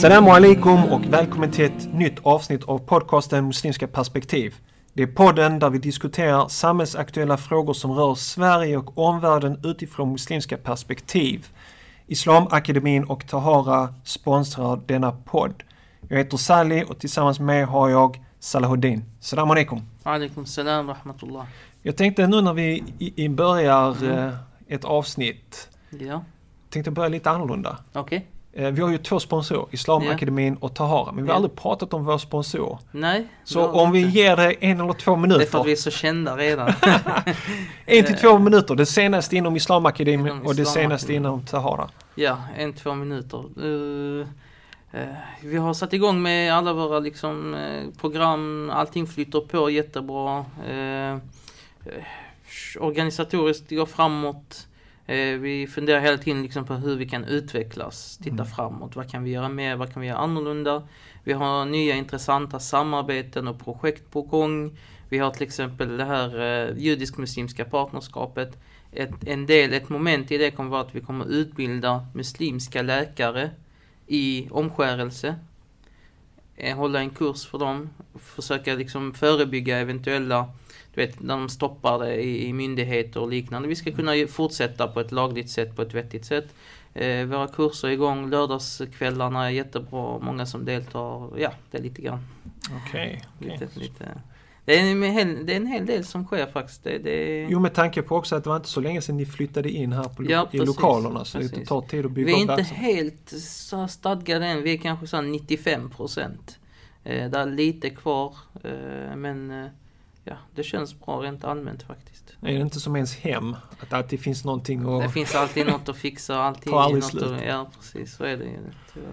Salam alaikum och välkommen till ett nytt avsnitt av podcasten Muslimska perspektiv. Det är podden där vi diskuterar samhällsaktuella frågor som rör Sverige och omvärlden utifrån muslimska perspektiv. Islamakademin och Tahara sponsrar denna podd. Jag heter Sally och tillsammans med har jag Salahuddin. Salam alaikum. Alaikum salam rahmatullah. Jag tänkte nu när vi i, i börjar eh, ett avsnitt, Ja, tänkte börja lite annorlunda. okej. Eh, vi har ju två sponsorer, Islamakademin och Tahara, men vi har Ja. aldrig pratat om våra sponsorer. Nej. Så om vi inte. ger det en eller två Det är minuter. för att vi är så kända redan. En till två minuter. Det senaste inom Islamakademin Inom och det senaste inom Tahara. ja, en, två minuter. Eh, eh, vi har satt igång med alla våra liksom, eh, program. Allting flyter på jättebra. Eh, eh, organisatoriskt går framåt. Eh, vi funderar hela tiden liksom på hur vi kan utvecklas, titta Mm. framåt. Vad kan vi göra mer? Vad kan vi göra annorlunda? Vi har nya intressanta samarbeten och projekt på gång. Vi har till exempel det här eh, judisk-muslimska partnerskapet. Ett, en del, ett moment i det kommer vara att vi kommer utbilda muslimska läkare i omskärelse. Eh, hålla en kurs för dem. Försöka liksom förebygga eventuella, vet, när de stoppar det i, i myndigheter och liknande. Vi ska kunna fortsätta på ett lagligt sätt, på ett vettigt sätt. Eh, våra kurser är igång, lördagskvällarna är jättebra, många som deltar. Ja, det är lite grann. Okej. okej. Lite, lite. Det, är en hel, det är en hel del som sker faktiskt. Det, det, Jo, med tanke på också att det var inte så länge sedan ni flyttade in här på Ja, i precis, lokalerna. Så det precis. tar tid att bygga vi är inte helt så stadgade än, vi är kanske så här 95 procent. Eh, det är lite kvar, eh, men eh, ja, det känns bra rent allmänt faktiskt. Är det inte som ens hem? Att det alltid finns någonting att... Det finns alltid något att fixa, alltid Tar aldrig något slut. att, Ja, precis, så är det ju. tyvärr.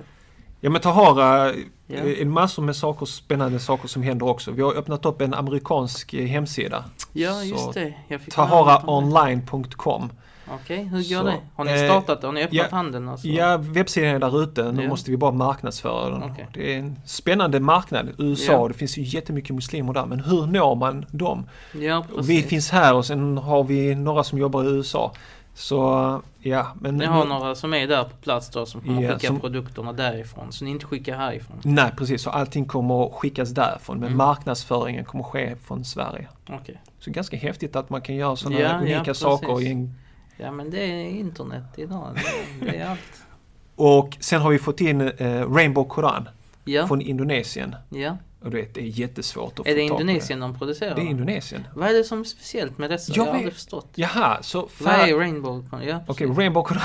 Ja men Tahara, Ja. eh, är massor med saker, spännande saker som händer också. Vi har öppnat upp en amerikansk eh, hemsida. Ja, just det. Taharaonline.com. Okej, hur går Så, det? Har ni eh, startat? Har ni öppnat ja, handeln? Alltså? Ja, webbsidan är där ute. Nu Ja. måste vi bara marknadsföra den. Okej. Det är en spännande marknad. USA, Ja. det finns ju jättemycket muslimer där. Men hur når man dem? ja vi finns här och sen har vi några som jobbar i USA. Så ja, men... Ni har några som är där på plats då som kommer Ja, skicka som- produkterna därifrån. Så ni inte skickar härifrån. Nej precis, så allting kommer att skickas därifrån. Men Mm. marknadsföringen kommer ske från Sverige. Okej. Så ganska häftigt att man kan göra sådana Ja, ja, unika precis. saker. I en... Ja men det är internet idag. Det, det är allt. Och sen har vi fått in eh, Rainbow Koran Ja, från Indonesien. ja. Och du vet, det är jättesvårt att Är få det tag på Indonesien de producerar? Det är Indonesien. Vad är det som är speciellt med dessa? Jag Jag har aldrig förstått. Jaha, så... Vad är rainbow? Ja, Okej, precis. Rainbow Koran.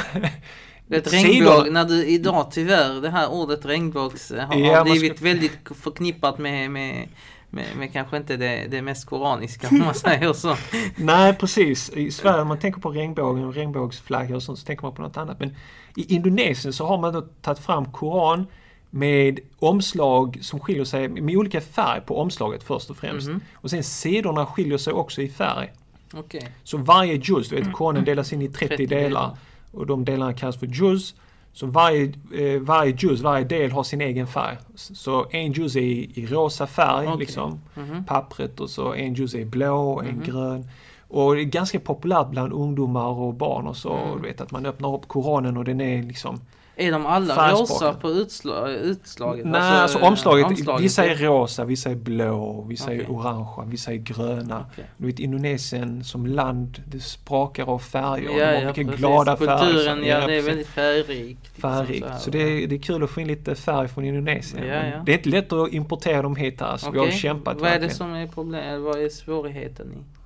Det är ett regnbåg, när du idag tyvärr, det här ordet regnbågs har, Ja, har man blivit ska- väldigt förknippat med, med, med kanske inte det, det mest koraniska om man säger så. Nej, precis. I Sverige, om man tänker på regnbågen och regnbågsflaggor och sånt, så tänker man på något annat. Men i Indonesien så har man då tagit fram Koran med omslag som skiljer sig med olika färg på omslaget först och främst. Mhm. Och sen sidorna skiljer sig också i färg. Okej. Så varje juz, du vet Koranen delas in i 30, 30 delar delar. och de delarna kallas för juz. Så varje, eh, varje juz, varje del har sin egen färg. Så en juz är i, i rosa färg Okej. liksom, Mhm. pappret och så en juz är blå och en Mhm. grön. Och det är ganska populärt bland ungdomar och barn och så. Mm. Du vet att man öppnar upp Koranen och den är liksom Är de alla rosa på utslag, utslaget? Nej, alltså, omslaget, omslaget. vissa är rosa, vissa är blå, vissa är Okej. orangea, vissa är gröna. Okej. Du vet Indonesien som land, det sprakar av färger. Ja, de har ja, mycket precis. glada färger. Kulturen, så- ja, det är väldigt färgrikt. liksom, Färgrikt. här. Så det är, det är kul att få in lite färg från Indonesien. Ja, ja. Det är inte lätt att importera dem hit här, så vi har kämpat Vad är det verkligen. som är problemet? Vad är svårigheten i?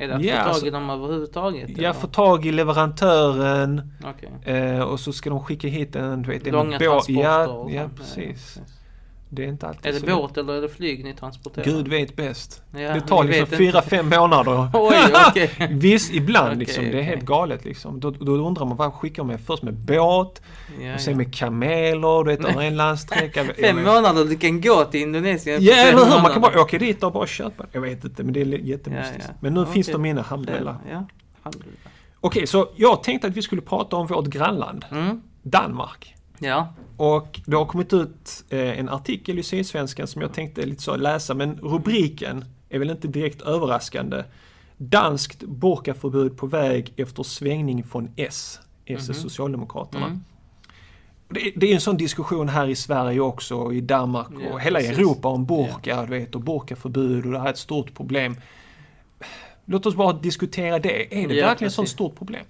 Är det att Ja, få tag alltså- i dem överhuvudtaget? Jag eller? får tag i leverantören Okej. eh, och så ska de skicka hit en, du vet, en Långa båt. transporter Ja, och ja, precis. Det är inte alltid Är det båt eller är det flyg ni transporterar? Gud vet bäst. Ja, det tar liksom fyra, fem månader. Oj, okej. Visst, ibland Okej, liksom. Det är helt galet liksom. Då, då undrar man vad skickar man först med båt Ja, och sen ja. med kameler, du vet, över en landsträcka. Fem menar- månader, du kan gå till Indonesien Ja, eller hur? Man kan bara åka dit och bara köpa. Jag vet inte, men det är jättemystiskt. Ja. Men nu finns de inne, alhamdulillah. Ja. Okej, så jag tänkte att vi skulle prata om vårt grannland, Mm. Danmark. Ja, Och det har kommit ut eh, en artikel i Sydsvenskan som jag tänkte lite så läsa, men rubriken är väl inte direkt överraskande. Danskt burkaförbud på väg efter svängning från S. S är Mhm. Socialdemokraterna. Mm. Det, det är en sån diskussion här i Sverige också, och i Danmark och Ja, hela precis. Europa om burka, du vet, och burkaförbud och det här är ett stort problem. Låt oss bara diskutera det. Är det Ja, verkligen ett sånt stort problem?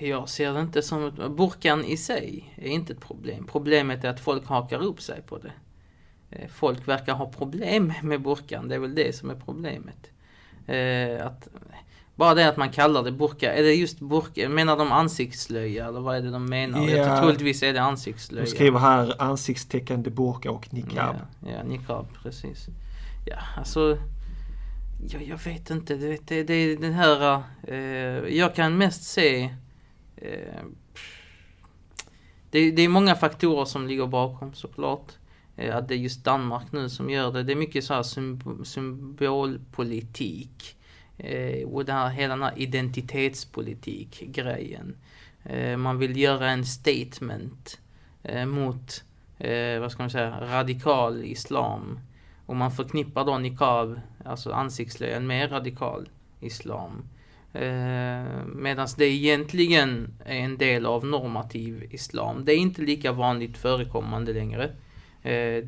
Jag ser det inte som ett... Burkan i sig är inte ett problem. Problemet är att folk hakar upp sig på det. Eh, Folk verkar ha problem med burkan. Det är väl det som är problemet. Eh, att, bara det att man kallar det burka. Är det just burka? Menar de ansiktslöja eller vad är det de menar? Jag Ja. tror troligtvis är det ansiktslöja. De skriver här ansiktstäckande burka och niqab. Ja, ja niqab, precis. Ja, alltså... Jag, jag vet inte, det, det, det är den här... Eh, jag kan mest se... Eh, det, det är många faktorer som ligger bakom såklart. Eh, att det är just Danmark nu som gör det. Det är mycket så här symbolpolitik. Eh, och den här, hela den här identitetspolitik-grejen. Eh, man vill göra en statement eh, mot, eh, vad ska man säga, radikal islam. Och man förknippar då niqab, alltså ansiktslöjan, med radikal islam. Eh, Medan det egentligen är en del av normativ islam. Det är inte lika vanligt förekommande längre. Eh,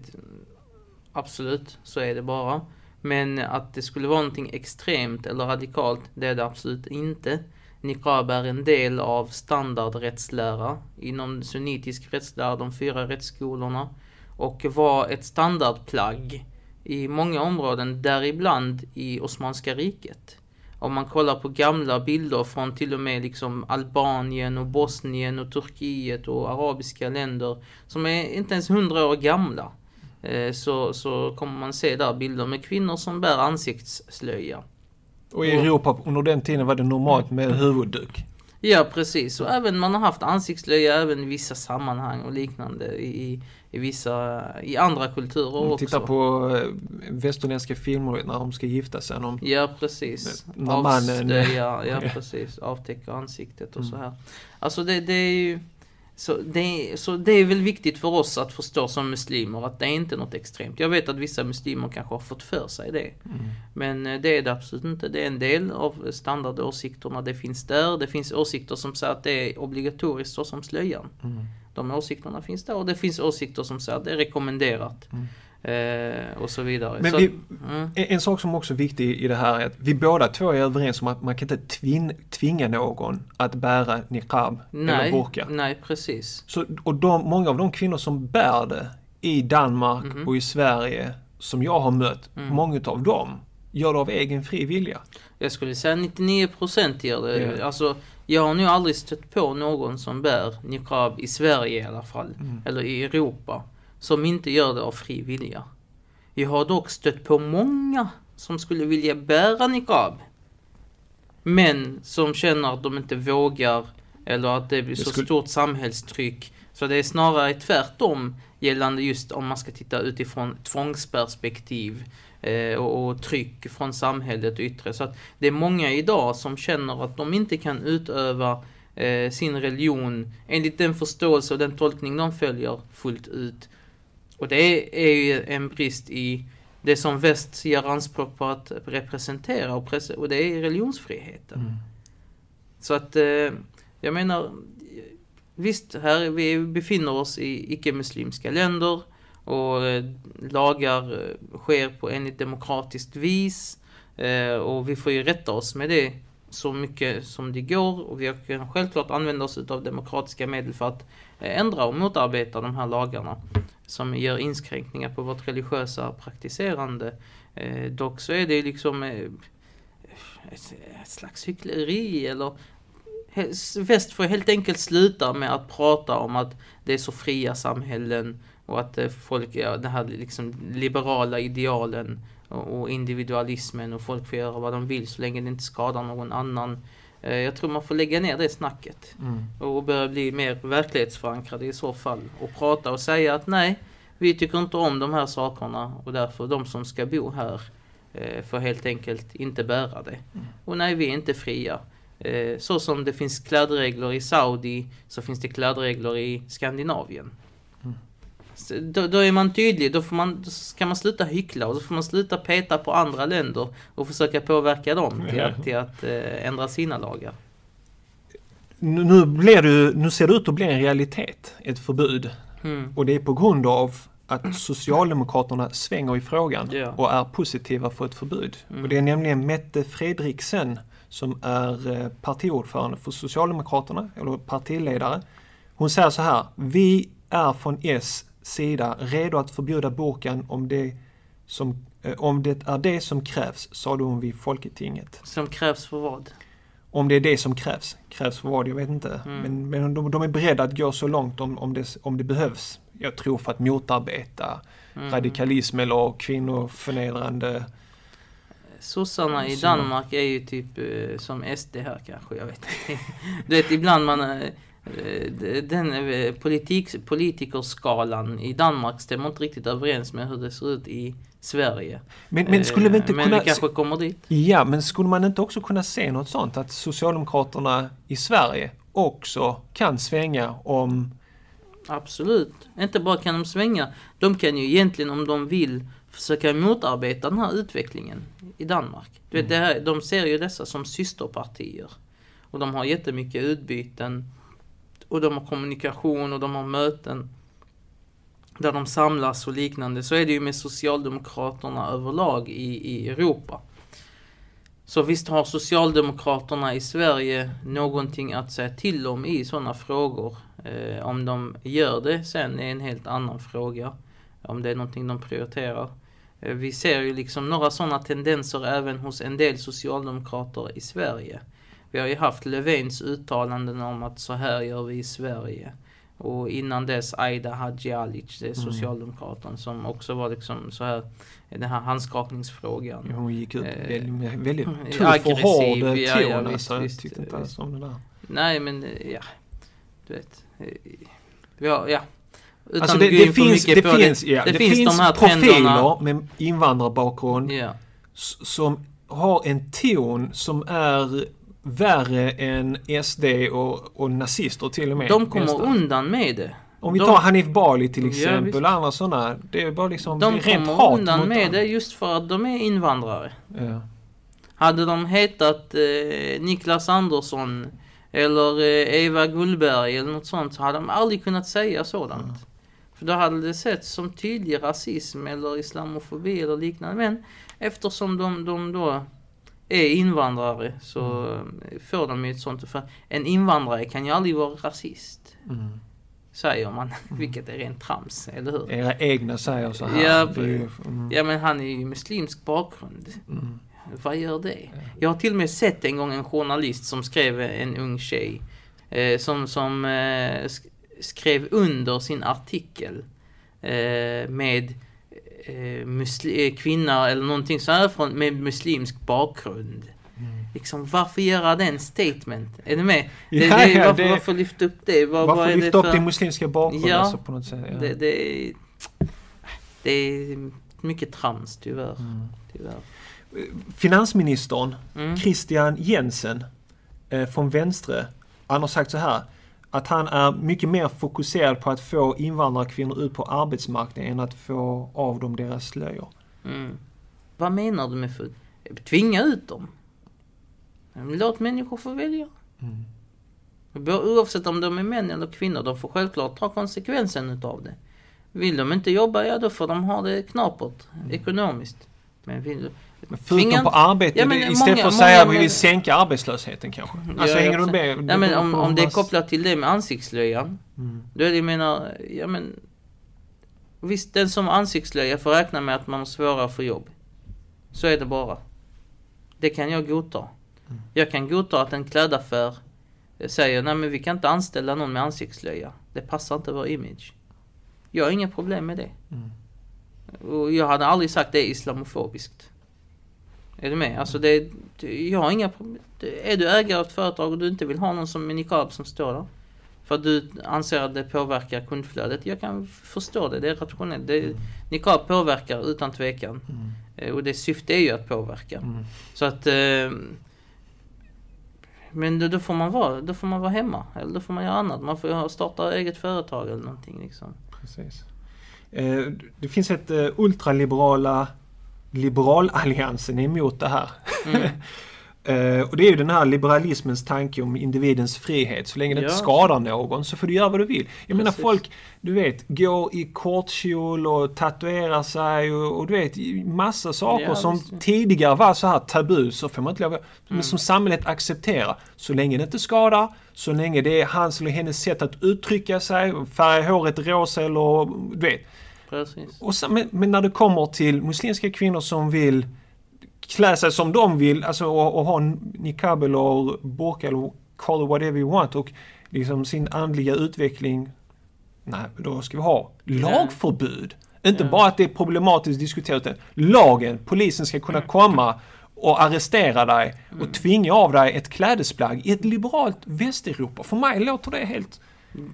absolut, så är det bara. Men att det skulle vara någonting extremt eller radikalt, det är det absolut inte. Niqab är en del av standardrättslära inom sunnitisk rättslära, de fyra rättsskolorna. Och var ett standardplagg i många områden, däribland i Osmanska riket. Om man kollar på gamla bilder från till och med liksom Albanien och Bosnien och Turkiet och arabiska länder som är inte ens hundra år gamla. eh, Så, så kommer man se där bilder med kvinnor som bär ansiktsslöja. Och i Europa under den tiden var det normalt med huvudduk. Ja precis, och även man har haft ansiktslöja även i vissa sammanhang och liknande i, i vissa, i andra kulturer Om också. Titta på eh, västerländska filmer när de ska gifta sig. De, Ja precis. När mannen- ja precis. Avtäcka ansiktet och så här. Alltså det, det är ju... Så det, så det är väl viktigt för oss att förstå som muslimer att det är inte något extremt. Jag vet att vissa muslimer kanske har fått för sig det. Men eh, det är det absolut inte. Det är en del av standardåsikterna. Det finns där. Det finns åsikter som säger att det är obligatoriskt så som slöjan. Mm. De åsikterna finns där. Och det finns åsikter som säger att det är rekommenderat. Eh, och så vidare. Men så, vi- mm. En, sak som också är viktig i det här är att vi båda två är överens om att man kan inte tvin, tvinga någon att bära niqab eller Nej, burka. nej precis. Så, och de, många av de kvinnor som bär det i Danmark Mhm. och i Sverige som jag har mött, Mm. många av dem gör det av egen fri vilja. Jag skulle säga 99% gör det. Ja. Alltså, jag har nog aldrig stött på någon som bär niqab i Sverige i alla fall. Mm. Eller i Europa. Som inte gör det av fri vilja. Jag har dock stött på många som skulle vilja bära niqab. Men som känner att de inte vågar. Eller att det blir Det så skulle- stort samhällstryck. Så det är snarare tvärtom gällande just om man ska titta utifrån tvångsperspektiv. Eh, och, och tryck från samhället och yttre. Så att det är många idag som känner att de inte kan utöva eh, sin religion enligt den förståelse och den tolkning de följer fullt ut. Och det är ju en brist i det som väst gör anspråk på att representera och, pres- och det är religionsfriheten. Mm. Så att eh, jag menar Visst, här vi befinner oss i icke-muslimska länder och eh, lagar eh, sker på enligt demokratiskt vis eh, och vi får ju rätta oss med det så mycket som det går och vi kan självklart använda oss av demokratiska medel för att ändra och motarbeta de här lagarna som gör inskränkningar på vårt religiösa praktiserande. Dock så är det liksom ett, slags hyckleri eller Väst får helt enkelt sluta med att prata om att det är så fria samhällen och att eh, folk, ja, det här liksom liberala idealen och, individualismen och folk får göra vad de vill så länge det inte skadar någon annan. Eh, Jag tror man får lägga ner det snacket Mm. och börja bli mer verklighetsförankrade i så fall och prata och säga att nej, vi tycker inte om de här sakerna och därför de som ska bo här eh, får helt enkelt inte bära det. Och nej, vi är inte fria. Eh, så som det finns klädregler i Saudi så finns det klädregler i Skandinavien. Så Då, då är man tydlig, då, får man, då ska man sluta hyckla och då får man sluta peta på andra länder och försöka påverka dem till att, till att eh, ändra sina lagar. nu, nu, blir det, nu ser det ut att bli en realitet, ett förbud. Mm. Och det är på grund av att Socialdemokraterna svänger i frågan Ja. och är positiva för ett förbud. Mm. Och det är nämligen Mette Fredriksen som är eh, partiordförande för Socialdemokraterna, eller partiledare. Hon säger så här, vi är från S sida redo att förbjuda burkan om det, som, eh, om det är det som krävs, sade hon vid Folketinget. Som krävs för vad? Om det är det som krävs. Krävs för vad, jag vet inte. Mm. Men, men de, de är beredda att gå så långt om, om, det, om det behövs. Jag tror för att motarbeta Mm. radikalism eller kvinnoförnedrande... Sossarna i Danmark är ju typ eh, som SD här kanske, jag vet inte. Du vet ibland man... eh, eh, Den eh, politik, politikerskalan i Danmark stämmer inte riktigt överens med hur det ser ut i Sverige. Men, men skulle vi inte Eh, men kunna... vi kanske kommer dit. Ja, men skulle man inte också kunna se något sånt? Att Socialdemokraterna i Sverige också kan svänga om... Absolut. Inte bara kan de svänga. De kan ju egentligen om de vill försöka motarbeta den här utvecklingen i Danmark. Du vet, det här, de ser ju dessa som systerpartier. Och de har jättemycket utbyten. Och de har kommunikation och de har möten. Där de samlas och liknande. Så är det ju med Socialdemokraterna överlag i, i Europa. Så visst har Socialdemokraterna i Sverige någonting att säga till om i sådana frågor. Eh, om de gör det sen är en helt annan fråga. Om det är någonting de prioriterar. Eh, vi ser ju liksom några sådana tendenser även hos en del socialdemokrater i Sverige. Vi har ju haft Löfvens uttalanden om att så här gör vi i Sverige. Och innan dess Aida Hadzialic, det är Mm. socialdemokraten som också var liksom så här den här handskakningsfrågan. Hon gick ut Eh, väldigt, väldigt mm, tuff och aggressiv, hård ja, ton. ja, visst, alltså, jag tyckte inte alls om det där. Nej men eh, ja, du vet. eh, Ja, ja. Utan Alltså det, det finns, det på finns, ja, det, det finns, finns de här profiler trenderna. med invandrarbakgrund Ja, s- som har en ton som är värre än SD och, och nazister till och med. de kommer nästan. undan med det. Om vi de- tar Hanif Bali till Ja, exempel och andra sådana. Det är bara liksom De det kommer undan med dem. det just för att de är invandrare. Ja. Hade de hetat eh, Niklas Andersson eller eh, Eva Gullberg eller något sånt så hade de aldrig kunnat säga sådant. För då hade det setts som tydlig rasism eller islamofobi eller liknande. Men eftersom de, de då är invandrare så eh, får de ju ett sånt. För en invandrare kan ju aldrig vara rasist. Mm. Säger man, vilket är rent trams, eller hur? Era egna säger så här. Ja, ju, mm, Ja men han är ju muslimsk bakgrund. mm, Vad gör det? Jag har till och med sett en gång en journalist som skrev en ung tjej. Eh, som som eh, skrev under sin artikel eh, med eh, eh, kvinna eller någonting så här från, med muslimsk bakgrund. mm. Liksom varför göra den statement? Är du med? Det, Ja, det, ja, varför, det- varför lyfta upp det? Vad Varför lyfta upp för- din muslimska bakgrund Ja. alltså, på något sätt? Ja. det, det, är, det är mycket trams tyvärr. Mm. tyvärr. Finansministern Mm. Christian Jensen eh, från Vänstre, han har sagt så här att han är mycket mer fokuserad på att få invandrarkvinnor ut på arbetsmarknaden än att få av dem deras slöjor. Mm. Vad menar du med för... Tvinga ut dem? Låt människor få välja. Mm. Oavsett om de är män eller kvinnor, de får självklart ta konsekvensen utav det. Vill de inte jobba, ja då får de ha det knapert ekonomiskt. Men. Men förutom på arbete, Ja, men istället många- för att säga att vi vill sänka arbetslösheten kanske. Alltså Ja, hänger du med? Ja, men om, om det är kopplat till det med ansiktslöjan. Mm. Då är det, jag menar, ja men... Visst, den som har ansiktslöja får räkna med att man har svårare att få jobb. Så är det bara. Det kan jag godta. Mm. Jag kan godta att en klädaffär säger, nej men vi kan inte anställa någon med ansiktslöja. Det passar inte vår image. Jag har inga problem med det. Mm. Och jag hade aldrig sagt det är islamofobiskt. Är du med? Alltså det, jag har inga problem. Är du ägare av ett företag och du inte vill ha någon som med niqab som står där. För att du anser att det påverkar kundflödet. Jag kan förstå det, det är rationellt. Det, niqab påverkar utan tvekan. Mm. Eh, Och det syfte är ju att påverka. Mm. Så att... Eh, men då, då, får man vara, då får man vara hemma. Eller då får man göra annat. Man får starta eget företag eller någonting liksom. Precis. Eh, Det finns ett eh, ultraliberala Liberalalliansen är emot det här. Mm. Eh, och det är ju den här liberalismens tanke om individens frihet. Så länge det Ja. inte skadar någon så får du göra vad du vill. Jag menar Precis. folk, du vet, går i kortkjol och tatuerar sig och, och du vet, massa saker Ja, som visst. tidigare var så här tabu, så får man inte lov att- Men Mm. som samhället accepterar. Så länge det inte skadar, så länge det är hans eller hennes sätt att uttrycka sig, färga håret rosa eller du vet. Precis. Och sen, men, men när det kommer till muslimska kvinnor som vill klä sig som de vill, alltså och, och ha niqab eller burka eller call it whatever you want och liksom sin andliga utveckling. Nej, då ska vi ha lagförbud. Inte Ja. bara att det är problematiskt diskuterat, utan lagen, polisen ska kunna komma och arrestera dig och tvinga av dig ett klädesplagg i ett liberalt Västeuropa. För mig låter det helt...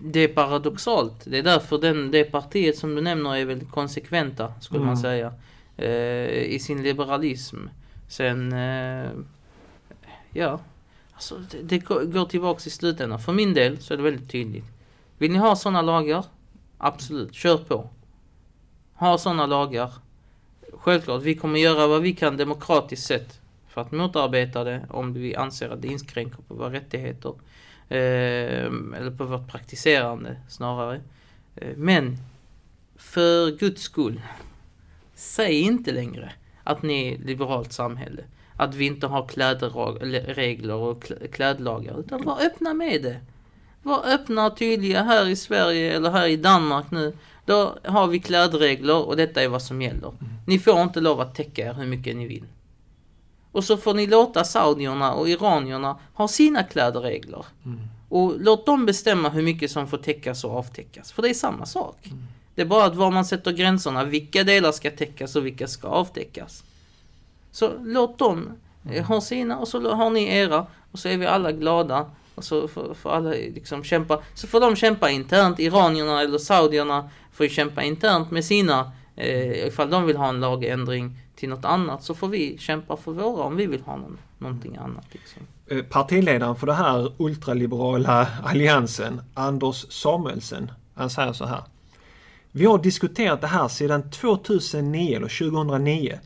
Det är paradoxalt. Det är därför den, det partiet som du nämner är väldigt konsekventa, skulle man Mm. säga. Eh, I sin liberalism. Sen, eh, ja. Alltså det, det går går tillbaks i slutändan. För min del så är det väldigt tydligt. Vill ni ha sådana lagar? Absolut, kör på. Ha sådana lagar. Självklart, vi kommer göra vad vi kan demokratiskt sett för att motarbeta det om vi anser att det inskränker på våra rättigheter. Eh, eller på vårt praktiserande snarare. Eh, men för Guds skull, säg inte längre att ni är ett liberalt samhälle. Att vi inte har klädregler och kl- klädlagar. Utan var öppna med det. Var öppna och tydliga här i Sverige eller här i Danmark nu. Då har vi klädregler och detta är vad som gäller. Ni får inte lov att täcka er hur mycket ni vill. Och så får ni låta saudierna och iranierna ha sina klädregler. Och låt dem bestämma hur mycket som får täckas och avtäckas. För det är samma sak. Det är bara att var man sätter gränserna, vilka delar ska täckas och vilka ska avtäckas. Så låt dem eh, ha sina och så har ni era och så är vi alla glada. Och så får, får alla liksom kämpa. Så får de kämpa internt, iranierna eller saudierna får ju kämpa internt med sina. Eh, ifall de vill ha en lagändring till något annat så får vi kämpa för våra om vi vill ha någon, någonting annat. Liksom. Eh, Partiledaren för det här ultraliberala alliansen, Anders Samuelsen, han säger så här. Vi har diskuterat det här sedan 2009 eller 2009.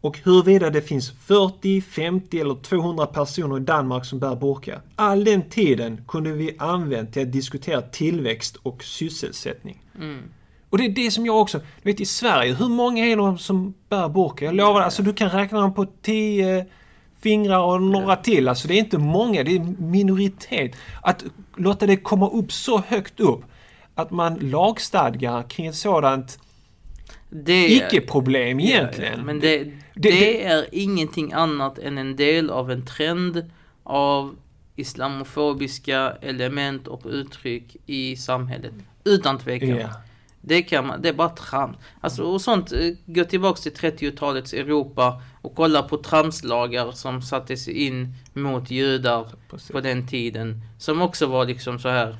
Och huruvida det finns 40, 50 eller 200 personer i Danmark som bär burka. All den tiden kunde vi använt till att diskutera tillväxt och sysselsättning. Mm. Och det är det som jag också, du vet i Sverige, hur många är det som bär burka? Jag lovar, alltså du kan räkna dem på tio fingrar och några till. Alltså det är inte många, det är minoritet. Att låta det komma upp så högt upp att man lagstadgar kring ett sådant Det, icke-problem egentligen. Ja, men det, det, det- är ingenting annat än en del av en trend av islamofobiska element och uttryck i samhället. Utan tvekan. Ja. Det, kan man, det är bara trams. Alltså, och sånt, eh, gå tillbaks till 30-talets Europa och kolla på tramslagar som sattes in mot judar Precis. på den tiden. Som också var liksom så här,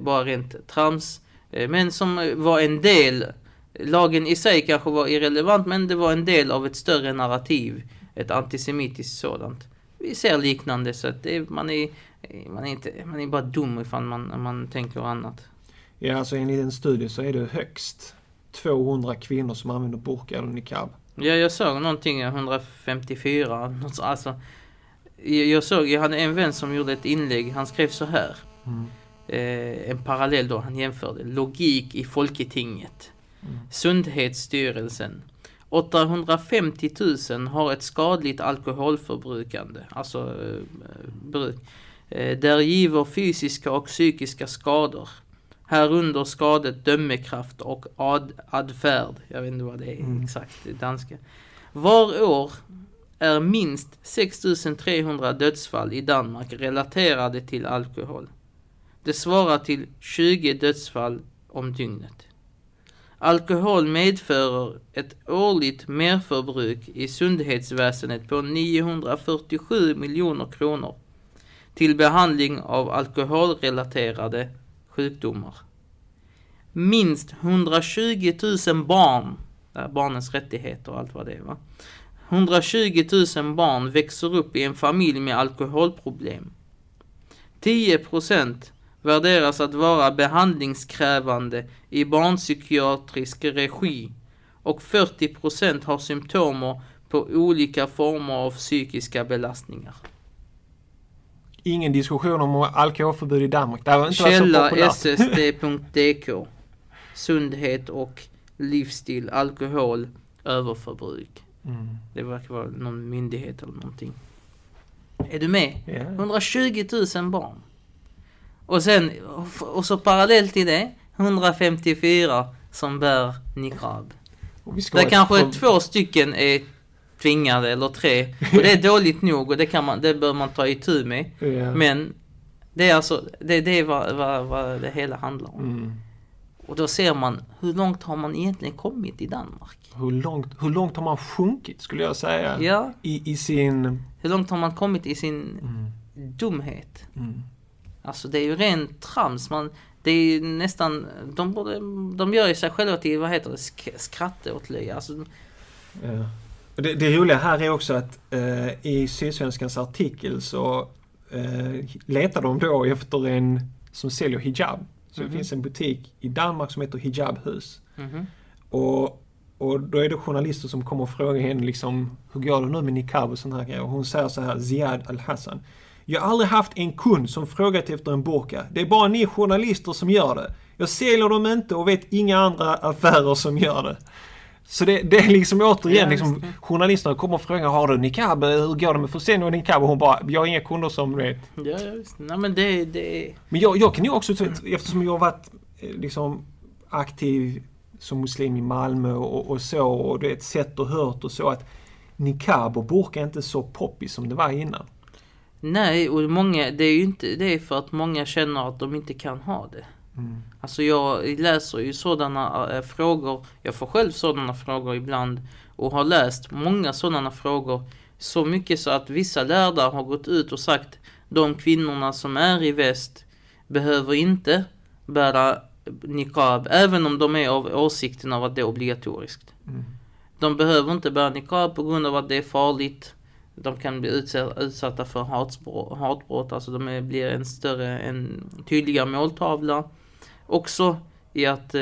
bara rent trams. Eh, men som eh, var en del, lagen i sig kanske var irrelevant, men det var en del av ett större narrativ. Ett antisemitiskt sådant. Vi ser liknande, så att det, man, är, eh, man, är inte, man är bara dum ifall man, man tänker annat. Ja, alltså enligt en studie så är det högst 200 kvinnor som använder burka eller niqab. Ja, jag såg någonting, 154, något så- alltså. Jag, jag såg, jag hade en vän som gjorde ett inlägg, han skrev så här. Mm. Eh, en parallell då, han jämförde logik i Folketinget. Sundhetsstyrelsen. 850 000 har ett skadligt alkoholförbrukande, alltså eh, bruk, eh, där giver fysiska och psykiska skador. Härunder skadet dömekraft och ad, adfärd. Jag vet inte vad det är Mm. exakt i danska. Var år är minst 6300 dödsfall i Danmark relaterade till alkohol. Det svarar till 20 dödsfall om dygnet. Alkohol medför ett årligt merförbruk i sundhetsväsendet på 947 miljoner kronor till behandling av alkoholrelaterade sjukdomar. Minst 120 000 barn, barnens rättigheter och allt vad det är va. 120 000 barn växer upp i en familj med alkoholproblem. 10 procent värderas att vara behandlingskrävande i barnpsykiatrisk regi och 40% har symptomer på olika former av psykiska belastningar. Ingen diskussion om alkoholförbud i Danmark. Det inte Källa ssd.dk Sundhet och livsstil, alkohol, överförbruk. Mm. Det verkar vara någon myndighet eller någonting. Är du med? Ja. 120 000 barn. Och sen, och så parallellt till det, 154 som bär niqab. Där ett kanske för- två stycken är tvingade eller tre. Och det är dåligt nog och det, kan man, det bör man ta itu med. Ja. Men det är alltså, det, det är vad, vad, vad det hela handlar om. Mm. Och då ser man, hur långt har man egentligen kommit i Danmark? Hur, långt, hur långt har man sjunkit skulle jag säga? Ja, I, I sin... hur långt har man kommit i sin Mm. dumhet? Mm. Alltså det är ju ren trams. Man, det är ju nästan, de, borde, de gör ju sig själva till, vad heter det, sk- skratteåtlöja. Alltså, Ja. Och Det, det roliga här är också att eh, i Sydsvenskans artikel så eh, letar de då efter en som säljer hijab. Så Mhm. det finns en butik i Danmark som heter Hijabhus. mhm. Och, och då är det journalister som kommer och frågar henne liksom hur går det nu med niqab och sådana här grejer. Och hon säger så här, Ziad Al-Hassan. Jag har aldrig haft en kund som frågat efter en burka. Det är bara ni journalister som gör det. Jag säljer dem inte och vet inga andra affärer som gör det. Så det, det är liksom återigen, Ja, liksom, just journalisterna kommer och frågar har du niqab? Hur går det med försäljning av niqab? Och hon bara, jag har inga kunder som vet. Ja, visst. Nej men det, det. Men jag, jag kan ju också, eftersom jag har varit eh, liksom aktiv som muslim i Malmö och, och så och du vet sett och hört och så att niqab och burka är inte så poppis som det var innan. Nej, och många, det är ju inte det är för att många känner att de inte kan ha det. Mm. Alltså jag läser ju sådana äh, frågor, jag får själv sådana frågor ibland och har läst många sådana frågor så mycket så att vissa lärda har gått ut och sagt de kvinnorna som är i väst behöver inte bära niqab även om de är av åsikten av att det är obligatoriskt. Mm. De behöver inte bära niqab på grund av att det är farligt. De kan bli utsa- utsatta för hatbrott, hatbrott alltså de blir en större, en tydligare måltavla. Också i att eh,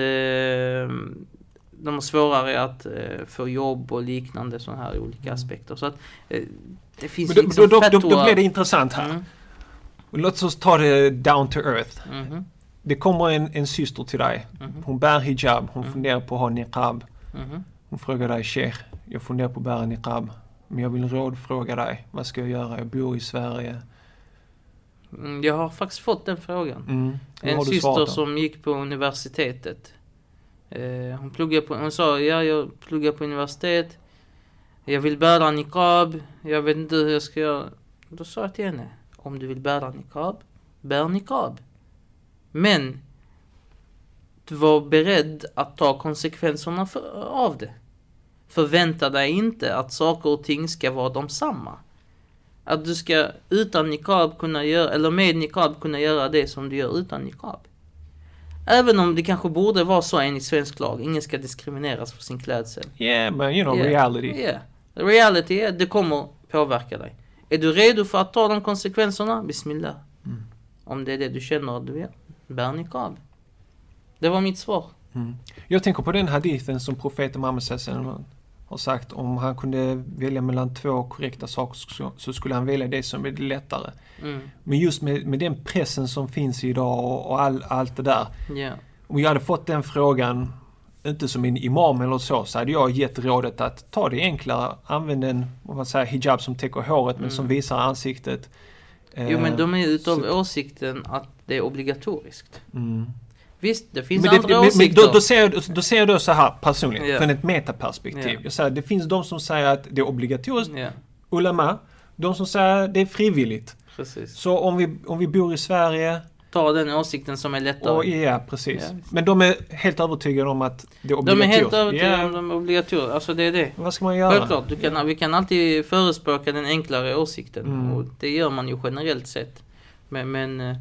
de har svårare att eh, få jobb och liknande sådana här olika aspekter. Så att eh, det finns Men liksom då, då, då, då blir det intressant här. Mm, Låt oss ta det down to earth. mhm, Det kommer en, en syster till dig. mhm, Hon bär hijab. Hon Mm. funderar på att ha niqab. mhm. Hon frågar dig, Sheikh, jag funderar på att bära niqab. Men jag vill rådfråga dig. Vad ska jag göra? Jag bor i Sverige. Mm, Jag har faktiskt fått den frågan. Mm. En syster som gick på universitetet. Eh, hon, pluggade på, hon sa, ja jag pluggar på universitet. Jag vill bära niqab. Jag vet inte hur jag ska göra. Då sa jag till henne, om du vill bära niqab, bär niqab. Men du var beredd att ta konsekvenserna för, av det. Förvänta dig inte att saker och ting ska vara de samma. Att du ska utan niqab kunna göra, eller med niqab kunna göra det som du gör utan niqab. Även om det kanske borde vara så enligt svensk lag, ingen ska diskrimineras för sin klädsel. Yeah, but you know, Yeah. reality. Yeah. Reality att det kommer påverka dig. Är du redo för att ta de konsekvenserna? Bismillah. Mm. Om det är det du känner att du vill. Bär niqab. Det var mitt svar. Mm. Jag tänker på den hadithen som profeten Muhammed har sagt om han kunde välja mellan två korrekta saker så- skulle han välja det som är lättare. Mm. Men just med, med den pressen som finns idag och, och all, allt det där. Ja. Om jag hade fått den frågan, inte som en imam eller så, så hade jag gett rådet att ta det enklare. Använd en vad man säger, hijab som täcker håret men Mm. som visar ansiktet. Jo men Eh, de är utav så- åsikten att det är obligatoriskt. Mm. Visst, det finns Men, det, andra men, men åsikter. då, då, ser jag, då ser jag då så här personligen, Ja. från ett metaperspektiv. Ja. Jag säger, det finns de som säger att det är obligatoriskt, Ja, ulama. De som säger att det är frivilligt. precis. Så om vi, om vi bor i Sverige, Ta den åsikten som är lättare. och, ja precis. Ja. Men de är helt övertygade om att det är de är obligatoriskt. helt övertygade Ja, om de är obligatoriska. Alltså det är det. Vad ska man göra? Självklart, du kan, vi kan alltid förespråka den enklare åsikten. Mm. Och det gör man ju generellt sett. Men, men eh,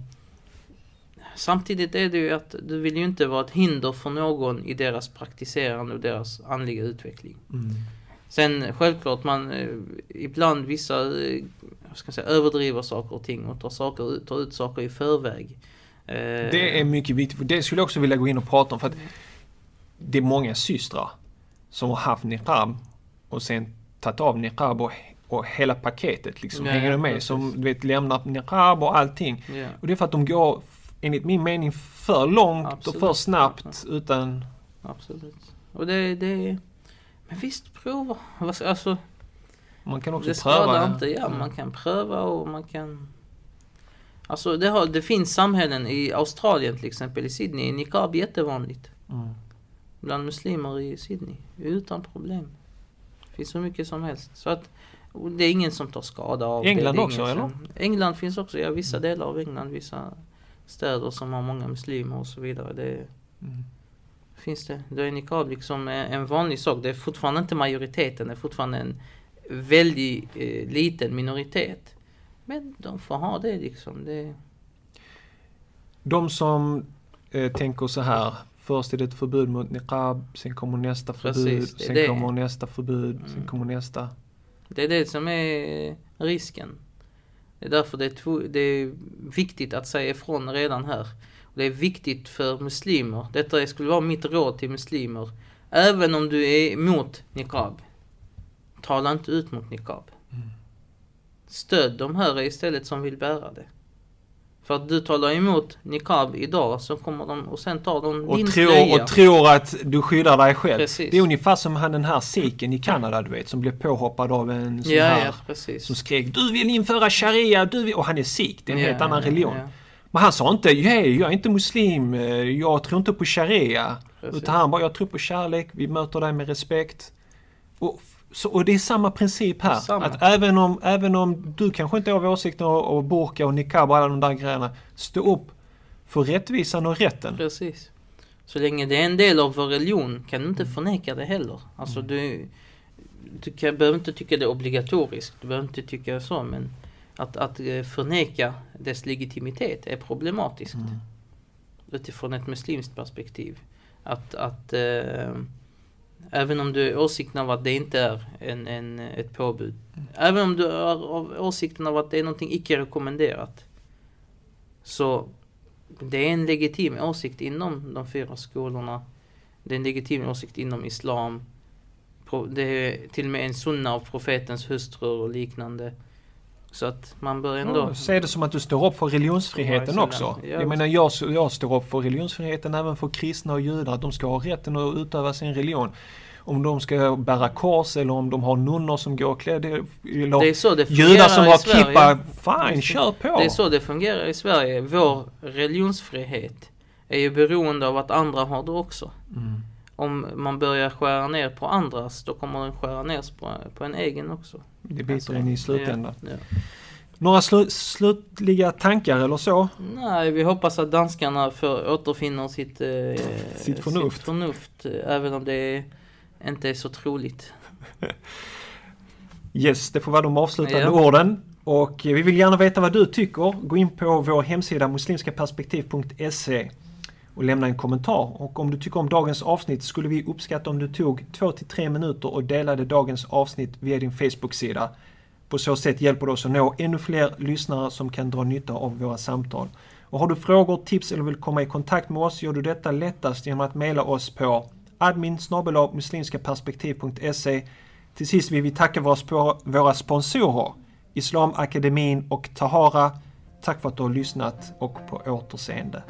samtidigt är det ju att du vill ju inte vara ett hinder för någon i deras praktiserande och deras andliga utveckling. Mm. Sen självklart man eh, ibland vissa eh, ska säga, överdriver saker och ting och tar, saker, tar ut saker i förväg. Eh, Det är mycket viktigt, för det skulle jag också vilja gå in och prata om. För att det är många systrar som har haft niqab och sen tagit av niqab och, och hela paketet liksom. Ja, hänger ja, med? precis. Som du vet lämnar niqab och allting. Ja. Och det är för att de går, enligt min mening, för långt Absolut. och för snabbt utan... Absolut. Och det, det... Men visst, prova. Alltså, Man kan också det pröva. skadar inte. Ja, man kan pröva och man kan... Alltså det, har, det finns samhällen i Australien till exempel, i Sydney, är niqab jättevanligt. Mm. Bland muslimer i Sydney. Utan problem. Det finns så mycket som helst. Så att det är ingen som tar skada av det. England det. är också, ingen eller? Som, England finns också, ja vissa delar av England, vissa städer som har många muslimer och så vidare. Det Mm. finns det. Då är niqab liksom en en vanlig sak. Det är fortfarande inte majoriteten, det är fortfarande en väldigt eh, liten minoritet. Men de får ha det liksom. Det, De som eh, tänker så här. Först är det ett förbud mot niqab, sen kommer nästa Precis, förbud, är sen det. kommer nästa förbud, sen Mm. kommer nästa. Det är det som är risken. Det är därför det är, det är viktigt att säga ifrån redan här. Och det är viktigt för muslimer. Detta skulle vara mitt råd till muslimer. Även om du är emot niqab. Tala inte ut mot niqab. Stöd de här istället som vill bära det. För att du talar emot niqab idag så kommer de och sen tar de Och din tror, och tror att du skyddar dig själv. Precis. Det är ungefär som han den här sikhen i Kanada du vet som blev påhoppad av en sån Ja, här ja, som skrek du vill införa sharia, du vill... Och han är sikh, det är en Ja, helt annan religion. Men han sa inte hej, jag är inte muslim, eh, jag tror inte på sharia. Precis. Utan han bara, jag tror på kärlek, vi möter dig med respekt. Och, så, och det är samma princip här. Samma. Att även om, även om du kanske inte har åsikter och, och burka och niqab och alla de där grejerna. Stå upp för rättvisan och rätten. Precis. Så länge det är en del av vår religion kan du inte förneka det heller. Alltså du, du kan, behöver inte tycka det är obligatoriskt. Du behöver inte tycka så men att, att eh, förneka dess legitimitet är problematiskt. Mm. Utifrån ett muslimskt perspektiv. Att, att eh, även om du är åsikten av att det inte är en, en, ett påbud. Även om du är av åsikten av att det är någonting icke rekommenderat. Så det är en legitim åsikt inom de fyra skolorna. Det är en legitim åsikt inom Islam. Det är till och med en sunna av profetens hustrur och liknande. Så att man bör ändå... Ja, se det som att du står upp för religionsfriheten Ja, också. ja. Jag menar jag, jag står upp för religionsfriheten även för kristna och judar. Att de ska ha rätten att utöva sin religion. Om de ska bära kors eller om de har nunnor som går klädda. Eller Det är så det fungerar judar som har kippa. Fine, kör på! Det är så det fungerar i Sverige. Vår religionsfrihet är ju beroende av att andra har det också. Mm. Om man börjar skära ner på andras, då kommer den skära ner på, på en egen också. Det biter Alltså, in i slutändan. Ja, ja. Några slu slutliga tankar eller så? Nej, vi hoppas att danskarna för, återfinner sitt, eh, Sitt förnuft. sitt förnuft, även om det inte är så troligt. Yes, det får vara de avslutande Ja. orden. Och vi vill gärna veta vad du tycker. Gå in på vår hemsida muslimskaperspektiv.se och lämna en kommentar. Och om du tycker om dagens avsnitt skulle vi uppskatta om du tog 2-3 minuter och delade dagens avsnitt via din Facebook-sida. På så sätt hjälper du oss att nå ännu fler lyssnare som kan dra nytta av våra samtal. Och har du frågor, tips eller vill komma i kontakt med oss gör du detta lättast genom att mejla oss på admin muslimskaperspektiv.se till sist vill vi tacka våra sponsorer Islamakademin och Tahara. Tack för att du har lyssnat och på återseende.